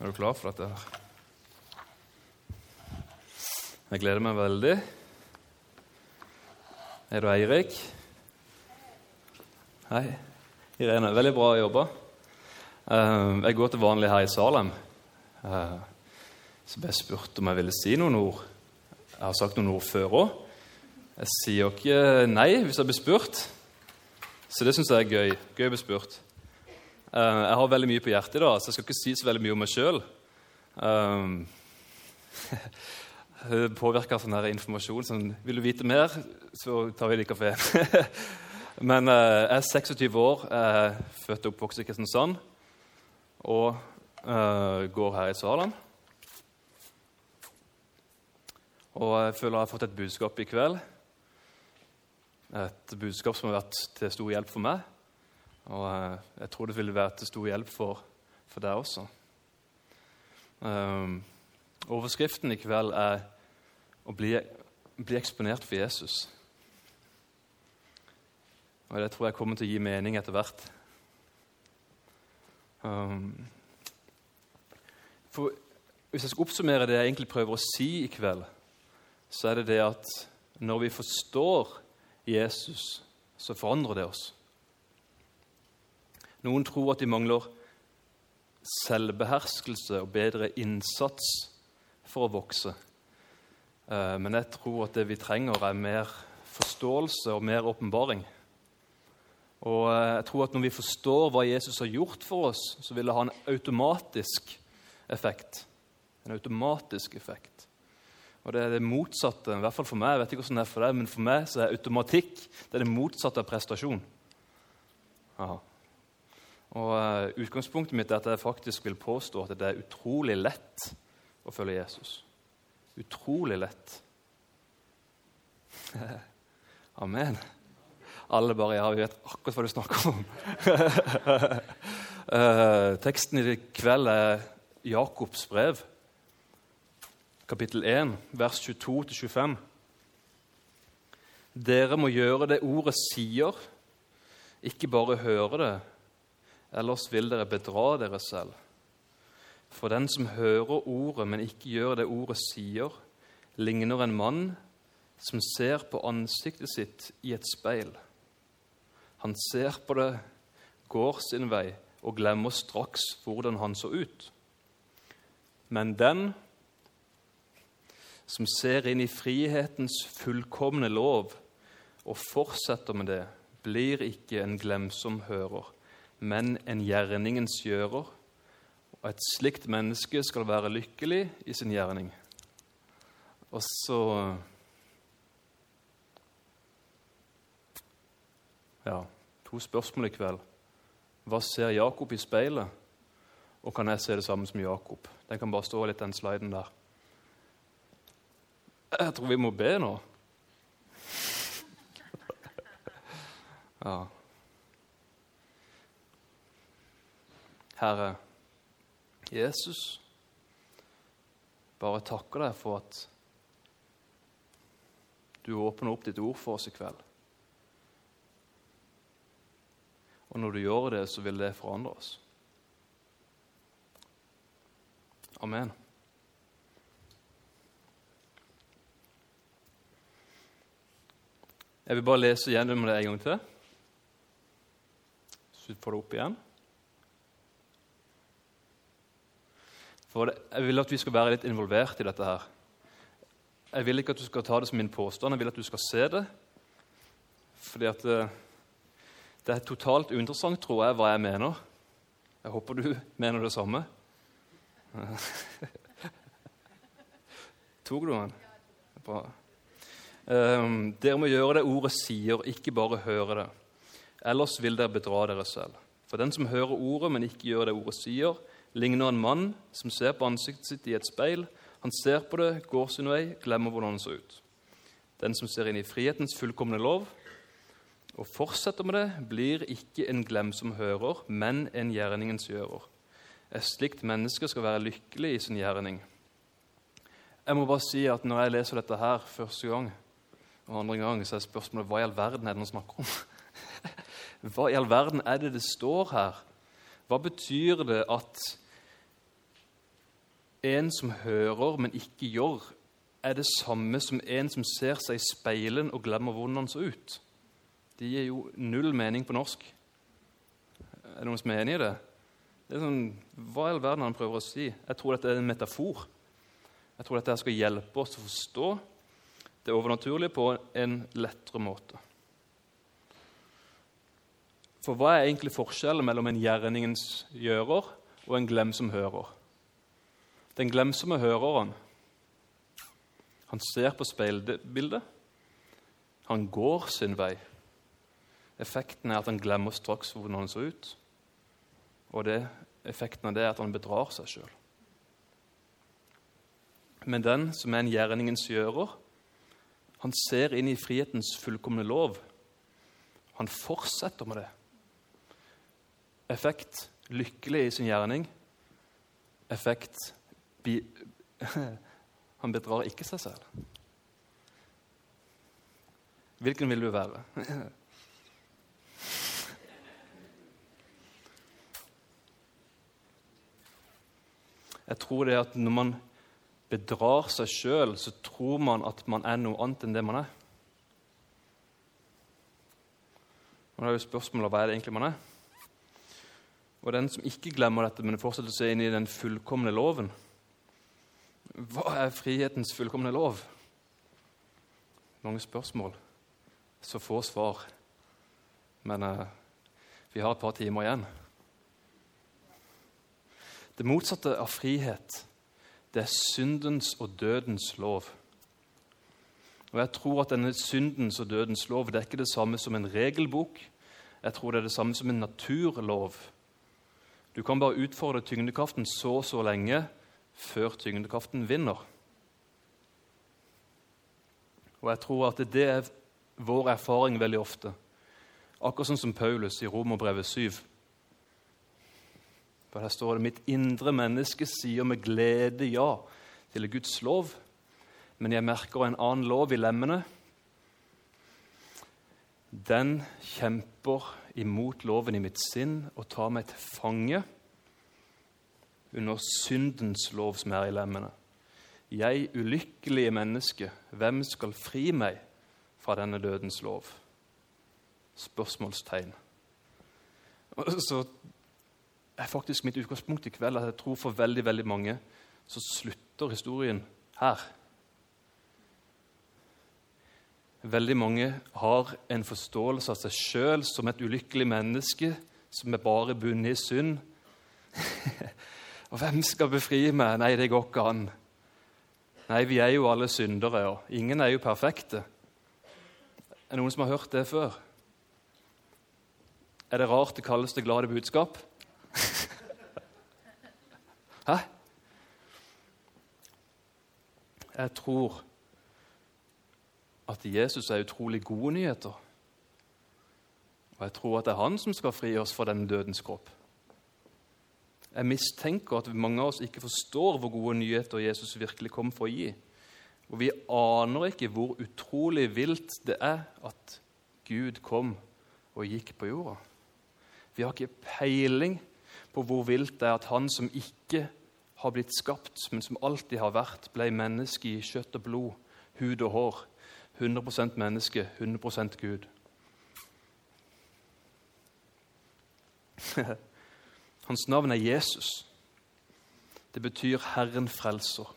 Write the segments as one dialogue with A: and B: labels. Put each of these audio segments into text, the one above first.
A: Er du klar for dette? her? Jeg gleder meg veldig. Er du Eirik? Hei. Irene. Veldig bra jobba. Eh, Jeg går til vanlig her i Salem. Eh, Så ble jeg spurt om jeg ville si noen ord. Jeg har sagt noen ord før òg. Jeg sier ikke nei hvis jeg blir spurt. Så det syns jeg er gøy. Gøy å bli spurt. Eh, Jeg har veldig mye på hjertet, da, så jeg skal ikke si så veldig mye om meg sjøl. Påvirka av sånn her informasjon. Sånn, vil du vite mer, så tar vi det i kafeen. Men eh, jeg er 26 år, er født og oppvokst i Kristiansand og eh, går her i Salem. Og jeg føler jeg har fått et budskap i kveld. Et budskap som har vært til stor hjelp for meg. Og eh, jeg tror det ville være til stor hjelp for, for deg også. Um, overskriften i kveld er å bli, bli eksponert for Jesus. Og det tror jeg kommer til å gi mening etter hvert. Um, for Hvis jeg skal oppsummere det jeg egentlig prøver å si i kveld, så er det det at når vi forstår Jesus, så forandrer det oss. Noen tror at de mangler selvbeherskelse og bedre innsats for å vokse. Eh, Men jeg tror at det vi trenger, er mer forståelse og mer åpenbaring. Og eh, jeg tror at Når vi forstår hva Jesus har gjort for oss, så vil det ha en automatisk effekt. En automatisk effekt. Og Det er det motsatte, i hvert fall for meg. Jeg vet ikke hvordan det er for deg, men for meg så er automatikk det er det motsatte av prestasjon. Aha. Og uh, Utgangspunktet mitt er at jeg faktisk vil påstå at det er utrolig lett å følge Jesus. Utrolig lett. Amen. Alle bare ja, vi vet akkurat hva du snakker om. uh, teksten i kveld er Jakobs brev, kapittel 1, vers 22-25. Dere må gjøre det ordet sier, ikke bare høre det, ellers vil dere bedra dere selv. For den som hører ordet, men ikke gjør det ordet sier, ligner en mann som ser på ansiktet sitt i et speil. Han ser på det, går sin vei og glemmer straks hvordan han så ut. Men den som ser inn i frihetens fullkomne lov og fortsetter med det, blir ikke en glemsom hører, men en gjerningens gjører. Og et slikt menneske skal være lykkelig i sin gjerning. Og så Ja, to spørsmål i kveld. Hva ser Jakob i speilet? Og kan jeg se det samme som Jakob? Den kan bare stå litt, den sliden der. Jeg tror vi må be nå. Ja. Herre Jesus, bare takker deg for at du åpner opp ditt ord for oss i kveld. Og når du gjør det, så vil det forandre oss. Amen. Jeg vil bare lese gjennom det en gang til. Så får det opp igjen. For Jeg vil at vi skal være litt involvert i dette her. Jeg vil ikke at du skal ta det som min påstand, jeg vil at du skal se det. Fordi at det, det er totalt uinteressant, tror jeg, hva jeg mener. Jeg håper du mener det samme. Tok du den? Bra. Um, dere må gjøre det ordet sier, ikke bare høre det. Ellers vil dere bedra dere selv. For den som hører ordet, men ikke gjør det ordet sier, ligner en mann som ser på ansiktet sitt i et speil. Han ser på det, går sin vei, glemmer hvordan han så ut. Den som ser inn i frihetens fullkomne lov og fortsetter med det, blir ikke en glemsom hører, men en gjerningens gjører. Et slikt menneske skal være lykkelig i sin gjerning. Jeg må bare si at Når jeg leser dette her første gang, og andre gang, så er spørsmålet hva i all verden er det han snakker om? hva i all verden er det det står her? Hva betyr det at en som hører, men ikke gjør, er det samme som en som ser seg i speilen og glemmer hvordan han så ut. De gir jo null mening på norsk. Er det noen som er enig i det? det er sånn, hva i all verden han prøver å si? Jeg tror dette er en metafor. Jeg tror dette skal hjelpe oss å forstå det overnaturlige på en lettere måte. For hva er egentlig forskjellen mellom en gjerningens gjører og en glem som hører? Den glemsomme høreren han ser på speilbildet. Han går sin vei. Effekten er at han glemmer straks hvordan han så ut. Og det, effekten av det er at han bedrar seg sjøl. Men den som er en gjerningens gjører, han ser inn i frihetens fullkomne lov. Han fortsetter med det. Effekt lykkelig i sin gjerning. Effekt Han bedrar ikke seg selv. Hvilken vil du være? Jeg tror det at når man bedrar seg sjøl, så tror man at man er noe annet enn det man er. Og da er jo spørsmålet hva er det egentlig man er. Og den som ikke glemmer dette, men fortsetter å se inn i den fullkomne loven Hva er frihetens fullkomne lov? Mange spørsmål, så få svar. Men eh, vi har et par timer igjen. Det motsatte av frihet, det er syndens og dødens lov. Og jeg tror at denne syndens og dødens lov det er ikke det samme som en regelbok. Jeg tror det er det samme som en naturlov. Du kan bare utfordre tyngdekraften så og så lenge før tyngdekraften vinner. Og jeg tror at det er vår erfaring veldig ofte. Akkurat sånn som Paulus i Romerbrevet 7. For her står det mitt indre menneske sier med glede ja til Guds lov, men jeg merker en annen lov i lemmene. Den kjemper imot loven i mitt sinn og tar meg til fange under syndens lov som er i lemmene. Jeg ulykkelige menneske, hvem skal fri meg fra denne dødens lov? Spørsmålstegn. Så er faktisk mitt utgangspunkt i kveld at jeg tror for veldig, veldig mange så slutter historien her. Veldig mange har en forståelse av seg sjøl som et ulykkelig menneske som er bare bundet i synd. Og hvem skal befri meg? Nei, det går ikke an. Nei, vi er jo alle syndere, og ingen er jo perfekte. Er det noen som har hørt det før? Er det rart det kalles det glade budskap? Hæ? Jeg tror at Jesus er utrolig gode nyheter. Og jeg tror at det er han som skal fri oss fra den dødens kropp. Jeg mistenker at mange av oss ikke forstår hvor gode nyheter Jesus virkelig kom for å gi. Og vi aner ikke hvor utrolig vilt det er at Gud kom og gikk på jorda. Vi har ikke peiling på hvor vilt det er at han som ikke har blitt skapt, men som alltid har vært, ble menneske i kjøtt og blod, hud og hår 100% menneske, 100% Gud. Hans navn er Jesus. Det betyr 'Herren frelser'.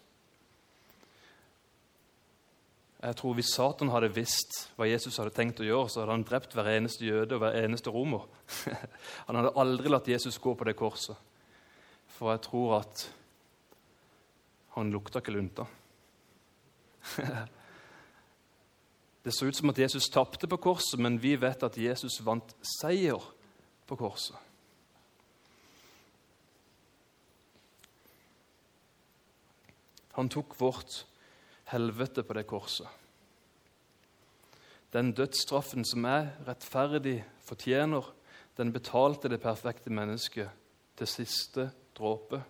A: Jeg tror Hvis Satan hadde visst hva Jesus hadde tenkt å gjøre, så hadde han drept hver eneste jøde og hver eneste romer. Han hadde aldri latt Jesus gå på det korset, for jeg tror at han lukta ikke lunta. Det så ut som at Jesus tapte på korset, men vi vet at Jesus vant seier på korset. Han tok vårt helvete på det korset. Den dødsstraffen som jeg rettferdig fortjener, den betalte det perfekte mennesket til siste dråpe.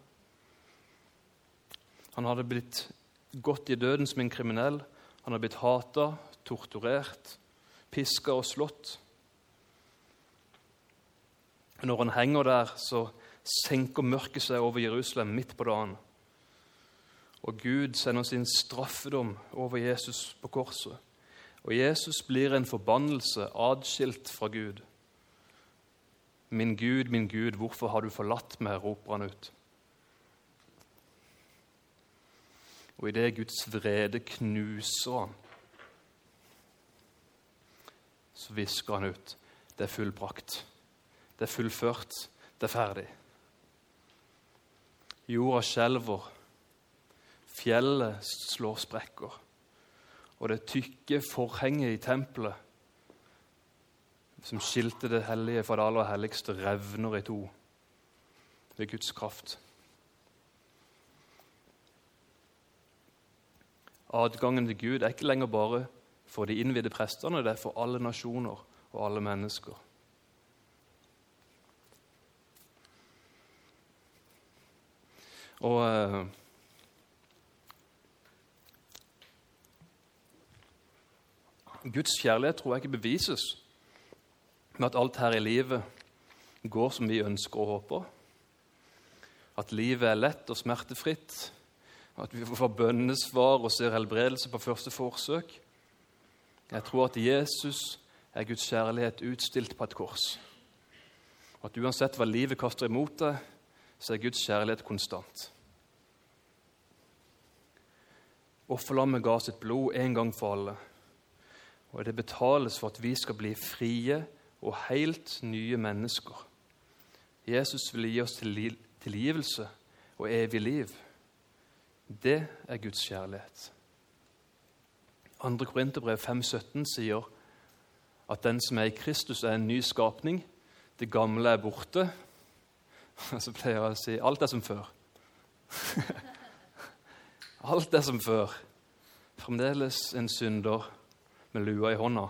A: Han hadde blitt gått i døden som en kriminell. Han hadde blitt hata, torturert, piska og slått. Når han henger der, så senker mørket seg over Jerusalem midt på dagen. Og Gud sender sin straffedom over Jesus på korset. Og Jesus blir en forbannelse, atskilt fra Gud. Min Gud, min Gud, hvorfor har du forlatt meg? roper han ut. Og idet Guds vrede knuser han, så hvisker han ut det er fullbrakt. Det er fullført. Det er ferdig. Jorda skjelver. Fjellet slår sprekker. Og det tykke forhenget i tempelet som skilte det hellige fra det aller helligste, revner i to ved Guds kraft. Adgangen til Gud er ikke lenger bare for de innvidde prestene, det er for alle nasjoner og alle mennesker. Og Guds kjærlighet tror jeg ikke bevises med at alt her i livet går som vi ønsker og håper. At livet er lett og smertefritt. At vi får bønnesvar og ser helbredelse på første forsøk. Jeg tror at Jesus er Guds kjærlighet utstilt på et kors. At uansett hva livet kaster imot deg, så er Guds kjærlighet konstant. Offerlammet ga sitt blod en gang for alle. Og det betales for at vi skal bli frie og helt nye mennesker. Jesus vil gi oss tilgivelse og evig liv. Det er Guds kjærlighet. 2. Korinterbrev 5,17 sier at den som er i Kristus, er en ny skapning. Det gamle er borte. Så pleier jeg å si alt er som før. alt er som før. Fremdeles en synder med lua i hånda.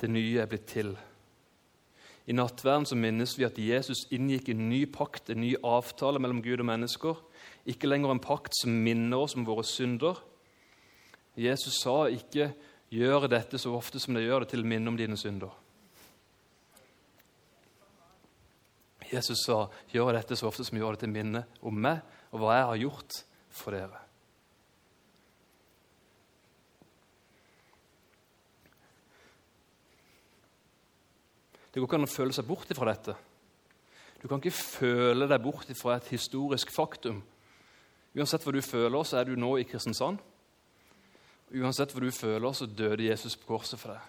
A: Det nye er blitt til. I nattverden så minnes vi at Jesus inngikk en ny pakt, en ny avtale mellom Gud og mennesker. Ikke lenger en pakt som minner oss om våre synder. Jesus sa ikke 'gjør dette så ofte som det gjør det, til minne om dine synder'. Jesus sa 'gjør dette så ofte som gjør det til minne om meg og hva jeg har gjort for dere'. Det går ikke an å føle seg bort fra dette. Du kan ikke føle deg bort fra et historisk faktum. Uansett hva du føler, så er du nå i Kristiansand. Uansett hva du føler, så døde Jesus på korset for deg.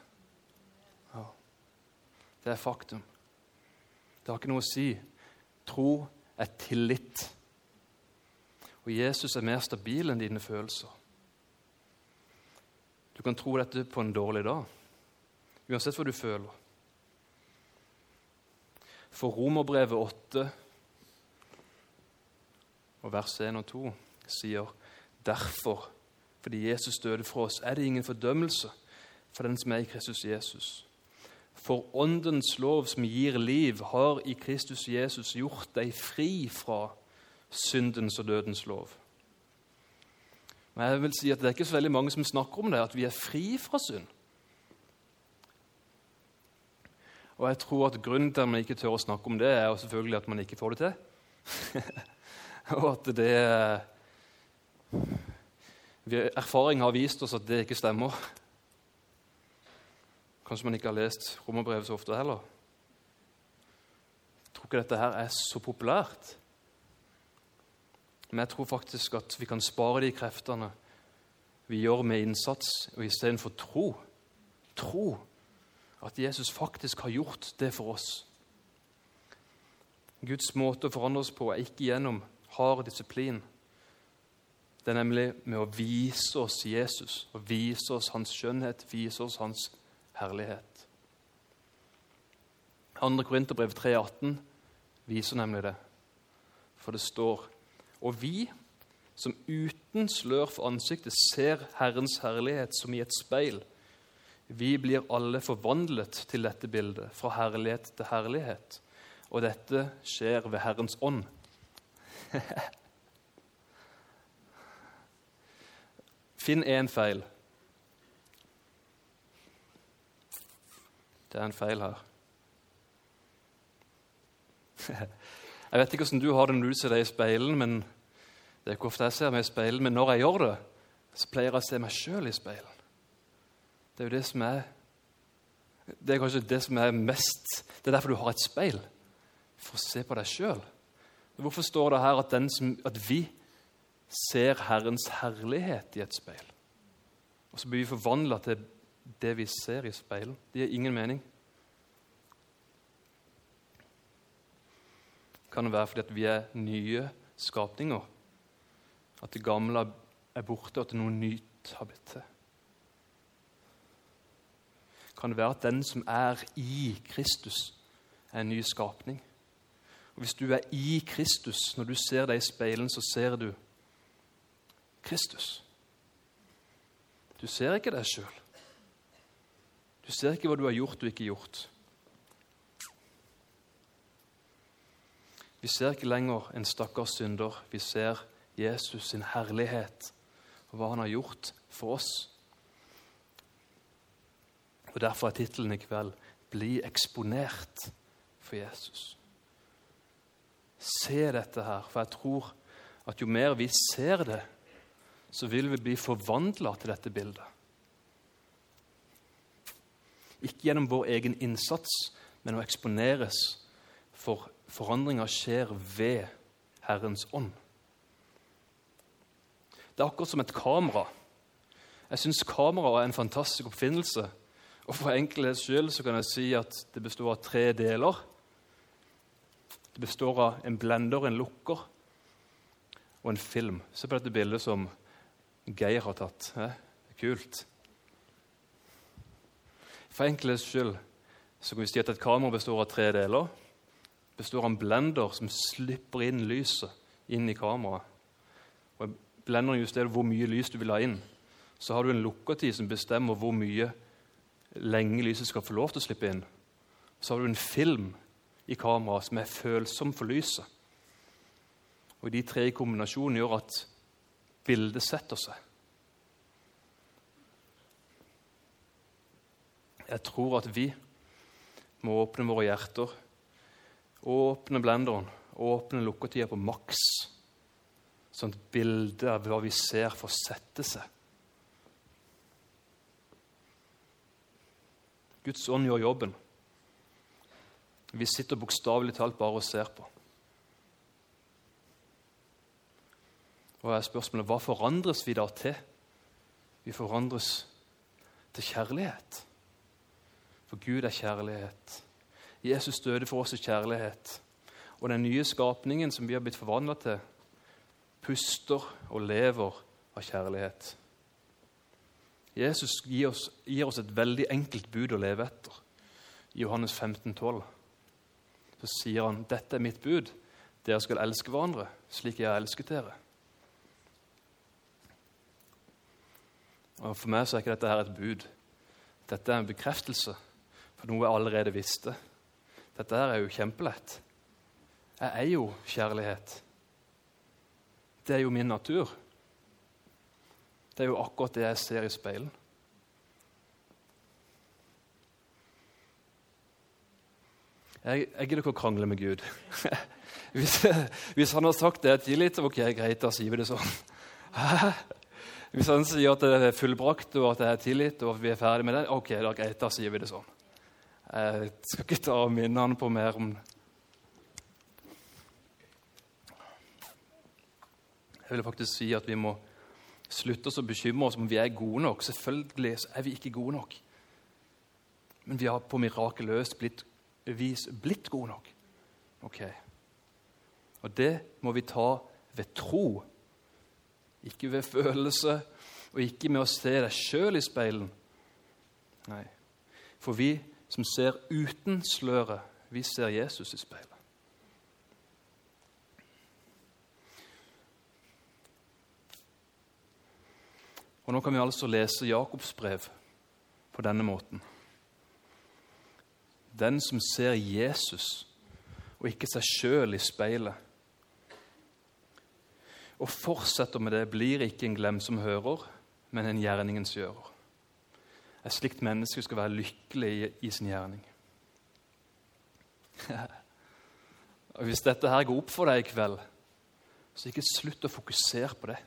A: Ja. Det er faktum. Det har ikke noe å si. Tro er tillit. Og Jesus er mer stabil enn dine følelser. Du kan tro dette på en dårlig dag, uansett hva du føler. For Romerbrevet 8 og vers 1 og 2 sier derfor, fordi Jesus døde for oss, er det ingen fordømmelse for den som er i Kristus Jesus. For Åndens lov som gir liv, har i Kristus Jesus gjort deg fri fra syndens og dødens lov. Men jeg vil si at Det er ikke så veldig mange som snakker om det, at vi er fri fra synd. Og jeg tror at Grunnen til at man ikke tør å snakke om det, er jo selvfølgelig at man ikke får det til. og at det Erfaring har vist oss at det ikke stemmer. Kanskje man ikke har lest romerbrevet så ofte heller. Jeg tror ikke dette her er så populært. Men jeg tror faktisk at vi kan spare de kreftene vi gjør med innsats, og istedenfor tro. Tro at Jesus faktisk har gjort det for oss. Guds måte å forandre oss på er ikke gjennom hard disiplin. Det er nemlig med å vise oss Jesus, og vise oss hans skjønnhet, vise oss hans herlighet. 2. Korinterbrev 3,18 viser nemlig det. For det står Og vi som uten slør for ansiktet ser Herrens herlighet som i et speil, vi blir alle forvandlet til dette bildet, fra herlighet til herlighet. Og dette skjer ved Herrens ånd. Finn én feil. Det er en feil her. Jeg vet ikke hvordan du har det når du ser deg i speilen, men det er ikke ofte jeg ser meg i speilen, men når jeg gjør det, så pleier jeg å se meg sjøl i speilen. Det er jo det som er Det er kanskje det som er mest Det er derfor du har et speil. For å se på deg sjøl. Hvorfor står det her at, som, at, vi ser Herrens herlighet i et speil? Og så blir vi forvandla til det vi ser i speilet. Det gir ingen mening. Kan det være fordi at vi er nye skapninger? At det gamle er borte, og at noe nytt har blitt til? Kan det være at den som er i Kristus, er en ny skapning? Og Hvis du er i Kristus, når du ser deg i speilen, så ser du Kristus. Du ser ikke deg sjøl. Du ser ikke hva du har gjort og ikke gjort. Vi ser ikke lenger en stakkars synder. Vi ser Jesus sin herlighet og hva han har gjort for oss. Og Derfor er tittelen i kveld 'Bli eksponert for Jesus'. Se dette her, for jeg tror at jo mer vi ser det, så vil vi bli forvandla til dette bildet. Ikke gjennom vår egen innsats, men å eksponeres for forandringa skjer ved Herrens ånd. Det er akkurat som et kamera. Jeg syns kamera er en fantastisk oppfinnelse. Og For enkelhets skyld så kan jeg si at det består av tre deler. Det består av en blender, en lukker og en film. Se på dette bildet som Geir har tatt. Det er kult. For enkelhets skyld så kan vi si at et kamera består av tre deler. Det består av en blender som slipper inn lyset inn i kameraet. Og blenderen justerer hvor mye lys du vil ha inn. Så har du en lukketid som bestemmer hvor mye lenge lyset skal få lov til å slippe inn. Så har du en film i kameraet som er følsom for lyset. Og De tre i kombinasjon gjør at bildet setter seg. Jeg tror at vi må åpne våre hjerter, åpne blenderen, åpne lukketida på maks sånn at bildet av hva vi ser, får sette seg. Guds ånd gjør jobben. Vi sitter bokstavelig talt bare og ser på. Og er spørsmålet hva forandres vi da til? Vi forandres til kjærlighet. For Gud er kjærlighet. Jesus døde for oss i kjærlighet. Og den nye skapningen som vi har blitt forvandla til, puster og lever av kjærlighet. Jesus gir oss, gir oss, et veldig enkelt bud å leve etter. I Johannes 15, 12. Så sier han, 'Dette er mitt bud. Dere skal elske hverandre slik jeg har elsket dere.' Og For meg så er ikke dette her et bud. Dette er en bekreftelse for noe jeg allerede visste. Dette her er jo kjempelett. Jeg er jo kjærlighet. Det er jo min natur. Det er jo akkurat det jeg ser i speilet. Jeg, jeg gidder ikke å krangle med Gud. hvis, hvis, han har sagt det er tillit, ok, greit, da sier vi det sånn. Hvis han sier at det er fullbrakt og at det er tillit, og vi er ferdig med det, ok, da greit, da sier vi det sånn. Jeg skal ikke ta og minne han på mer om. Jeg vil faktisk si at vi må slutte oss å bekymre oss om vi er gode nok. Selvfølgelig er vi ikke gode nok. Men vi har på mirakuløst blitt, vis blitt gode nok. Ok. Og det må vi ta ved tro, ikke ved følelse, og ikke med å se deg sjøl i speilen. Nei. For vi som ser uten sløret, vi ser Jesus i speilet. Og Nå kan vi altså lese Jakobs brev på denne måten. Den som ser Jesus og ikke seg sjøl i speilet, og fortsetter med det, blir ikke en glem som hører, men en gjerningens gjører. Et slikt menneske skal være lykkelig i, i sin gjerning. Og Hvis dette her går opp for deg i kveld, så ikke slutt å fokusere på det.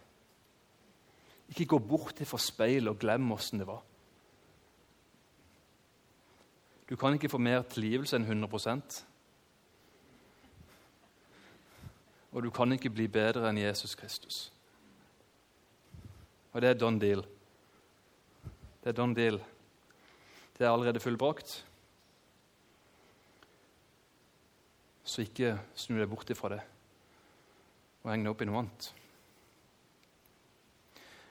A: Ikke gå bort til for speilet og glem åssen det var. Du kan ikke få mer tilgivelse enn 100% Og du kan ikke bli bedre enn Jesus Kristus. Og det er done deal. Det er done deal. Det er allerede fullbrakt. Så ikke snu deg bort ifra det og heng deg opp i noe annet.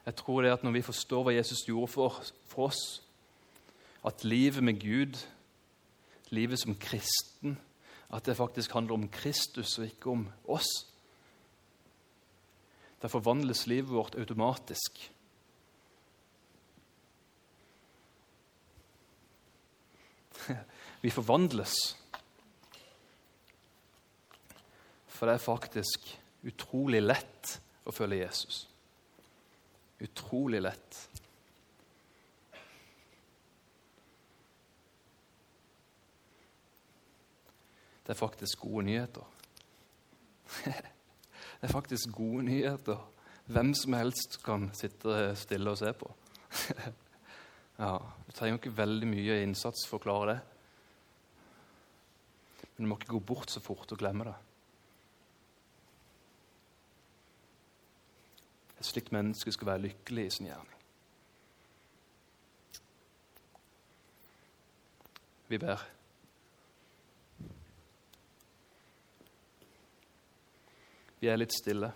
A: Jeg tror det at når vi forstår hva Jesus gjorde for, for oss, at livet med Gud, livet som kristen, at det faktisk handler om Kristus og ikke om oss, da forvandles livet vårt automatisk. Vi forvandles. For det er faktisk utrolig lett å følge Jesus. Utrolig lett. Det er faktisk gode nyheter. Det er faktisk gode nyheter. Hvem som helst kan sitte stille og se på. Ja, Du trenger ikke veldig mye innsats for å klare det. Men du må ikke gå bort så fort og glemme det. Et slikt menneske skal være lykkelig i sin gjerning. Vi ber. Vi er litt stille.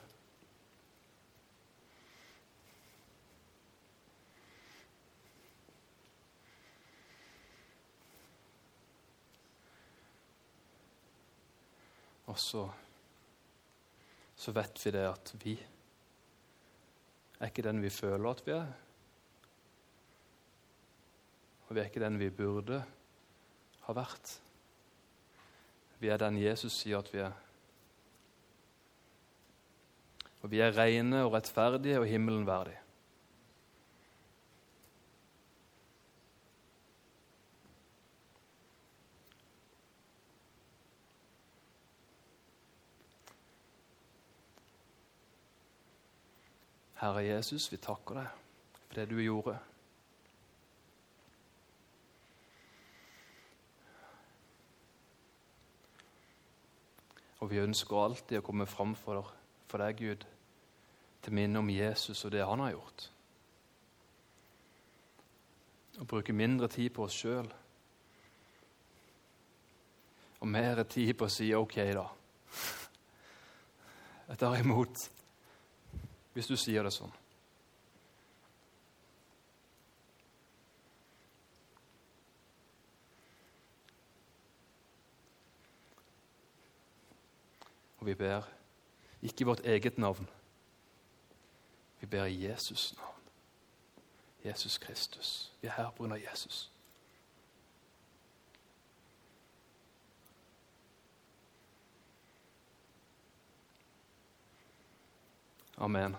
A: Og så, så vet vi det at vi er ikke den vi føler at vi er. Og vi er ikke den vi burde ha vært. Vi er den Jesus sier at vi er. Og vi er rene og rettferdige og himmelen verdig. Herre Jesus, vi takker deg for det du gjorde. Og vi ønsker alltid å komme fram for, deg, Gud, til minne om Jesus og det han har gjort. Og bruke mindre tid på oss sjøl og mer tid på å si OK, da. Jeg tar imot hvis du sier det sånn. Og vi ber ikke i vårt eget navn. Vi ber i Jesus' navn. Jesus Kristus. Vi er her pga. Jesus. Amen.